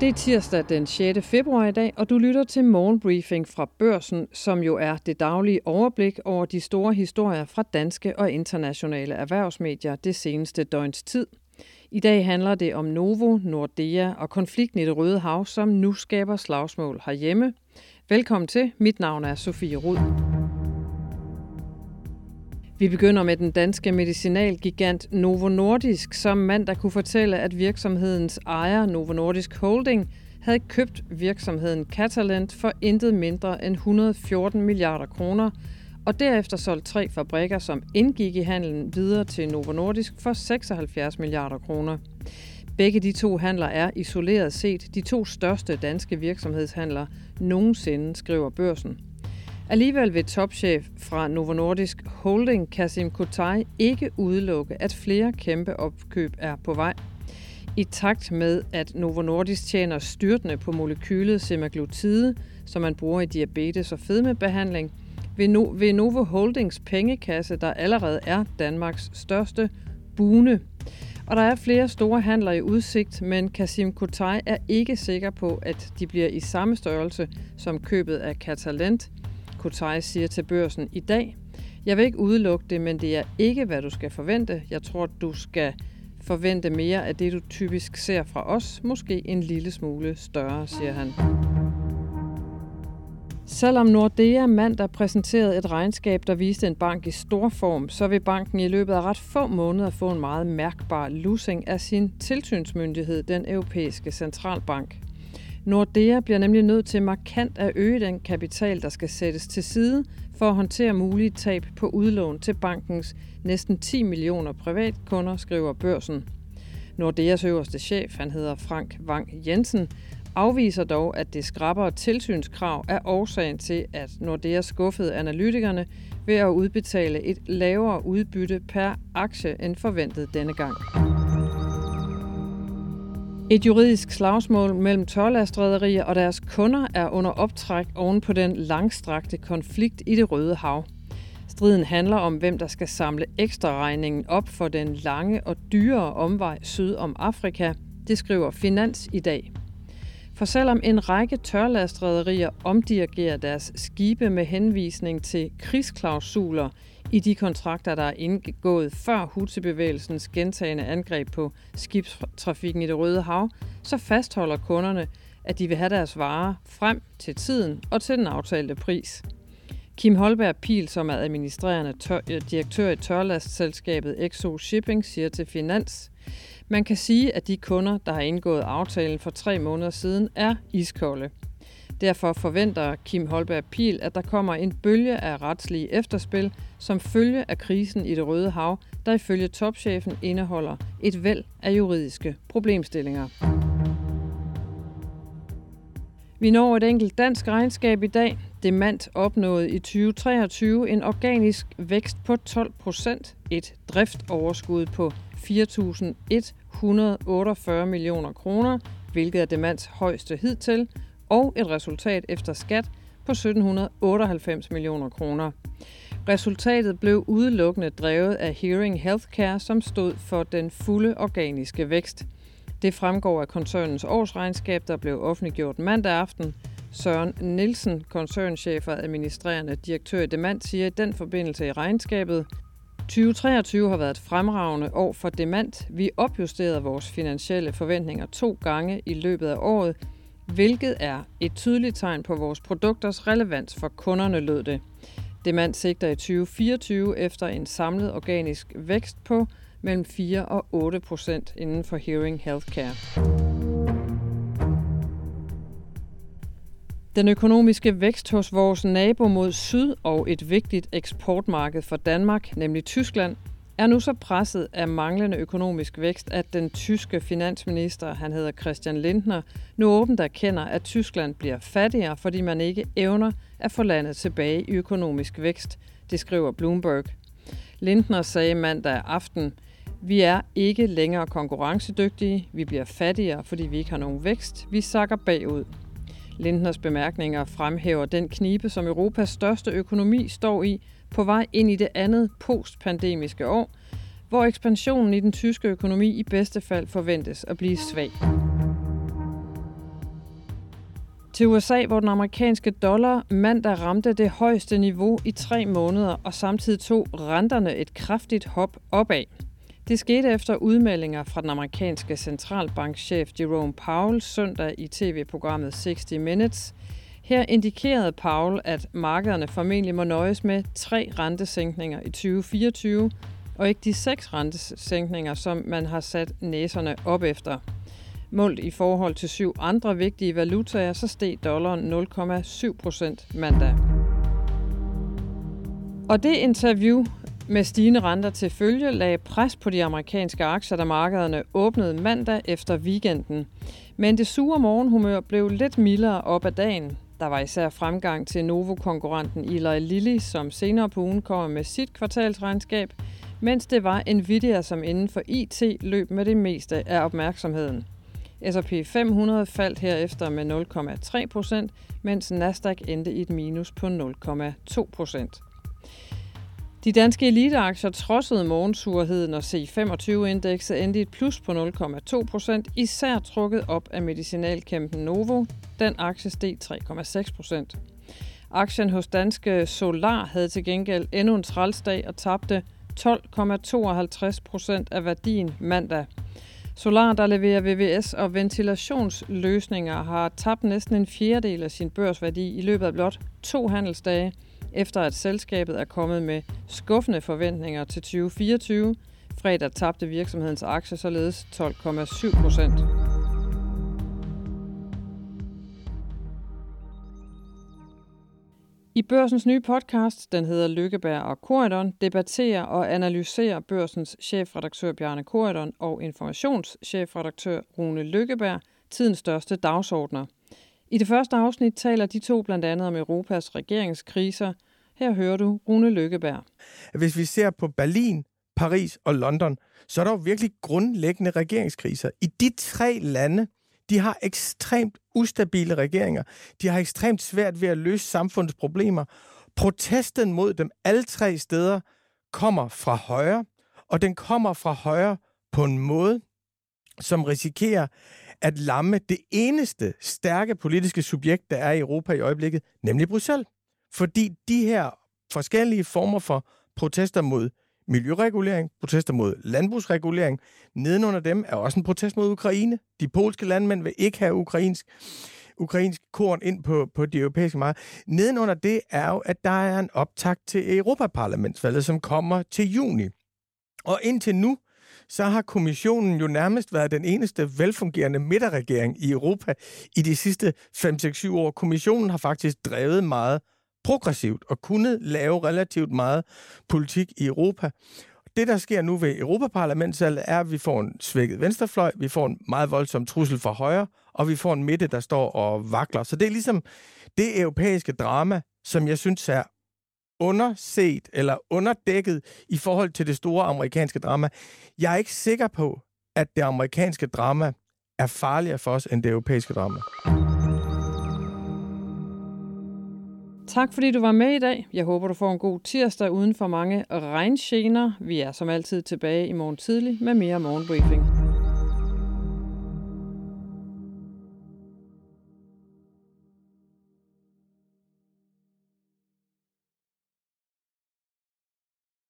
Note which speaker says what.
Speaker 1: Det er tirsdag den 6. februar i dag, og du lytter til morgenbriefing fra Børsen, som jo er det daglige overblik over de store historier fra danske og internationale erhvervsmedier det seneste døgns tid. I dag handler det om Novo, Nordea og konflikten i det Røde Hav, som nu skaber slagsmål herhjemme. Velkommen til. Mit navn er Sofie Rud. Vi begynder med den danske medicinalgigant Novo Nordisk, som mandag kunne fortælle, at virksomhedens ejer Novo Nordisk Holding havde købt virksomheden Catalent for intet mindre end 114 milliarder kroner, og derefter solgt tre fabrikker, som indgik i handelen videre til Novo Nordisk for 76 milliarder kroner. Begge de to handler er isoleret set de to største danske virksomhedshandler nogensinde, skriver børsen. Alligevel vil topchef fra Novo Nordisk Holding, Kasim Kutai, ikke udelukke, at flere kæmpe opkøb er på vej. I takt med, at Novo Nordisk tjener styrtende på molekylet semaglutide, som man bruger i diabetes- og fedmebehandling, vil, no- vil Novo Holdings pengekasse, der allerede er Danmarks største, bune. Og der er flere store handler i udsigt, men Kasim Kutai er ikke sikker på, at de bliver i samme størrelse som købet af Catalent – Kutai siger til børsen i dag. Jeg vil ikke udelukke det, men det er ikke, hvad du skal forvente. Jeg tror, du skal forvente mere af det, du typisk ser fra os. Måske en lille smule større, siger han. Selvom Nordea mandag præsenterede et regnskab, der viste en bank i stor form, så vil banken i løbet af ret få måneder få en meget mærkbar losing af sin tilsynsmyndighed, den europæiske centralbank. Nordea bliver nemlig nødt til markant at øge den kapital, der skal sættes til side for at håndtere mulige tab på udlån til bankens næsten 10 millioner privatkunder, skriver børsen. Nordeas øverste chef, han hedder Frank Wang Jensen, afviser dog, at det skrappere tilsynskrav er årsagen til, at Nordea skuffede analytikerne ved at udbetale et lavere udbytte per aktie end forventet denne gang. Et juridisk slagsmål mellem tørlastrederier og deres kunder er under optræk oven på den langstrakte konflikt i det Røde Hav. Striden handler om, hvem der skal samle ekstra regningen op for den lange og dyre omvej syd om Afrika, det skriver Finans i dag. For selvom en række tørlastrederier omdirigerer deres skibe med henvisning til krigsklausuler i de kontrakter, der er indgået før Houthi-bevægelsens gentagende angreb på skibstrafikken i det Røde Hav, så fastholder kunderne, at de vil have deres varer frem til tiden og til den aftalte pris. Kim Holberg Pil, som er administrerende tør- øh, direktør i tørlastselskabet Exo Shipping, siger til Finans, man kan sige, at de kunder, der har indgået aftalen for tre måneder siden, er iskolde. Derfor forventer Kim Holberg Pil, at der kommer en bølge af retslige efterspil, som følge af krisen i det Røde Hav, der ifølge topchefen indeholder et væld af juridiske problemstillinger. Vi når et enkelt dansk regnskab i dag. Demand opnåede i 2023 en organisk vækst på 12 procent, et driftoverskud på 4.148 millioner kroner, hvilket er Demands højeste hidtil, og et resultat efter skat på 1798 millioner kroner. Resultatet blev udelukkende drevet af Hearing Healthcare, som stod for den fulde organiske vækst. Det fremgår af koncernens årsregnskab, der blev offentliggjort mandag aften. Søren Nielsen, koncernchef og administrerende direktør i Demand, siger i den forbindelse i regnskabet, 2023 har været et fremragende år for Demand. Vi opjusterede vores finansielle forventninger to gange i løbet af året, hvilket er et tydeligt tegn på vores produkters relevans for kunderne, lød det. Demand sigter i 2024 efter en samlet organisk vækst på mellem 4 og 8 procent inden for Hearing Healthcare. Den økonomiske vækst hos vores nabo mod syd og et vigtigt eksportmarked for Danmark, nemlig Tyskland, er nu så presset af manglende økonomisk vækst, at den tyske finansminister, han hedder Christian Lindner, nu åbent erkender, at Tyskland bliver fattigere, fordi man ikke evner at få landet tilbage i økonomisk vækst, det skriver Bloomberg. Lindner sagde mandag aften, vi er ikke længere konkurrencedygtige, vi bliver fattigere, fordi vi ikke har nogen vækst, vi sakker bagud. Lindners bemærkninger fremhæver den knibe, som Europas største økonomi står i, på vej ind i det andet postpandemiske år, hvor ekspansionen i den tyske økonomi i bedste fald forventes at blive svag. Til USA, hvor den amerikanske dollar mandag ramte det højeste niveau i tre måneder, og samtidig tog renterne et kraftigt hop opad. Det skete efter udmeldinger fra den amerikanske centralbankchef Jerome Powell søndag i tv-programmet 60 Minutes. Her indikerede Powell, at markederne formentlig må nøjes med tre rentesænkninger i 2024, og ikke de seks rentesænkninger, som man har sat næserne op efter. Målt i forhold til syv andre vigtige valutaer, så steg dollaren 0,7 procent mandag. Og det interview med stigende renter til følge lagde pres på de amerikanske aktier, da markederne åbnede mandag efter weekenden. Men det sure morgenhumør blev lidt mildere op ad dagen. Der var især fremgang til Novo-konkurrenten Eli Lilly, som senere på ugen kommer med sit kvartalsregnskab, mens det var Nvidia, som inden for IT løb med det meste af opmærksomheden. S&P 500 faldt herefter med 0,3 procent, mens Nasdaq endte i et minus på 0,2 procent. De danske eliteaktier trodsede morgensurheden, og C25-indekset endte i et plus på 0,2 procent, især trukket op af medicinalkæmpen Novo. Den aktie steg 3,6 procent. Aktien hos danske Solar havde til gengæld endnu en trælsdag og tabte 12,52 procent af værdien mandag. Solar, der leverer VVS og ventilationsløsninger, har tabt næsten en fjerdedel af sin børsværdi i løbet af blot to handelsdage, efter at selskabet er kommet med skuffende forventninger til 2024. Fredag tabte virksomhedens aktie således 12,7 procent. I børsens nye podcast, den hedder Lykkeberg og Korydon, debatterer og analyserer børsens chefredaktør Bjarne Korydon og informationschefredaktør Rune Lykkeberg tidens største dagsordner. I det første afsnit taler de to blandt andet om Europas regeringskriser. Her hører du Rune Lykkeberg.
Speaker 2: Hvis vi ser på Berlin, Paris og London, så er der jo virkelig grundlæggende regeringskriser. I de tre lande, de har ekstremt ustabile regeringer. De har ekstremt svært ved at løse samfundets problemer. Protesten mod dem alle tre steder kommer fra højre, og den kommer fra højre på en måde, som risikerer at lamme det eneste stærke politiske subjekt, der er i Europa i øjeblikket, nemlig Bruxelles. Fordi de her forskellige former for protester mod miljøregulering, protester mod landbrugsregulering. Nedenunder dem er også en protest mod Ukraine. De polske landmænd vil ikke have ukrainsk, ukrainsk korn ind på, på de europæiske marked. Nedenunder det er jo, at der er en optakt til Europaparlamentsvalget, som kommer til juni. Og indtil nu, så har kommissionen jo nærmest været den eneste velfungerende midterregering i Europa i de sidste 5-6-7 år. Kommissionen har faktisk drevet meget progressivt og kunne lave relativt meget politik i Europa. Det, der sker nu ved Europaparlamentsvalget, er, at vi får en svækket venstrefløj, vi får en meget voldsom trussel fra højre, og vi får en midte, der står og vakler. Så det er ligesom det europæiske drama, som jeg synes er underset eller underdækket i forhold til det store amerikanske drama. Jeg er ikke sikker på, at det amerikanske drama er farligere for os end det europæiske drama.
Speaker 1: Tak fordi du var med i dag. Jeg håber, du får en god tirsdag uden for mange regnsgener. Vi er som altid tilbage i morgen tidlig med mere morgenbriefing.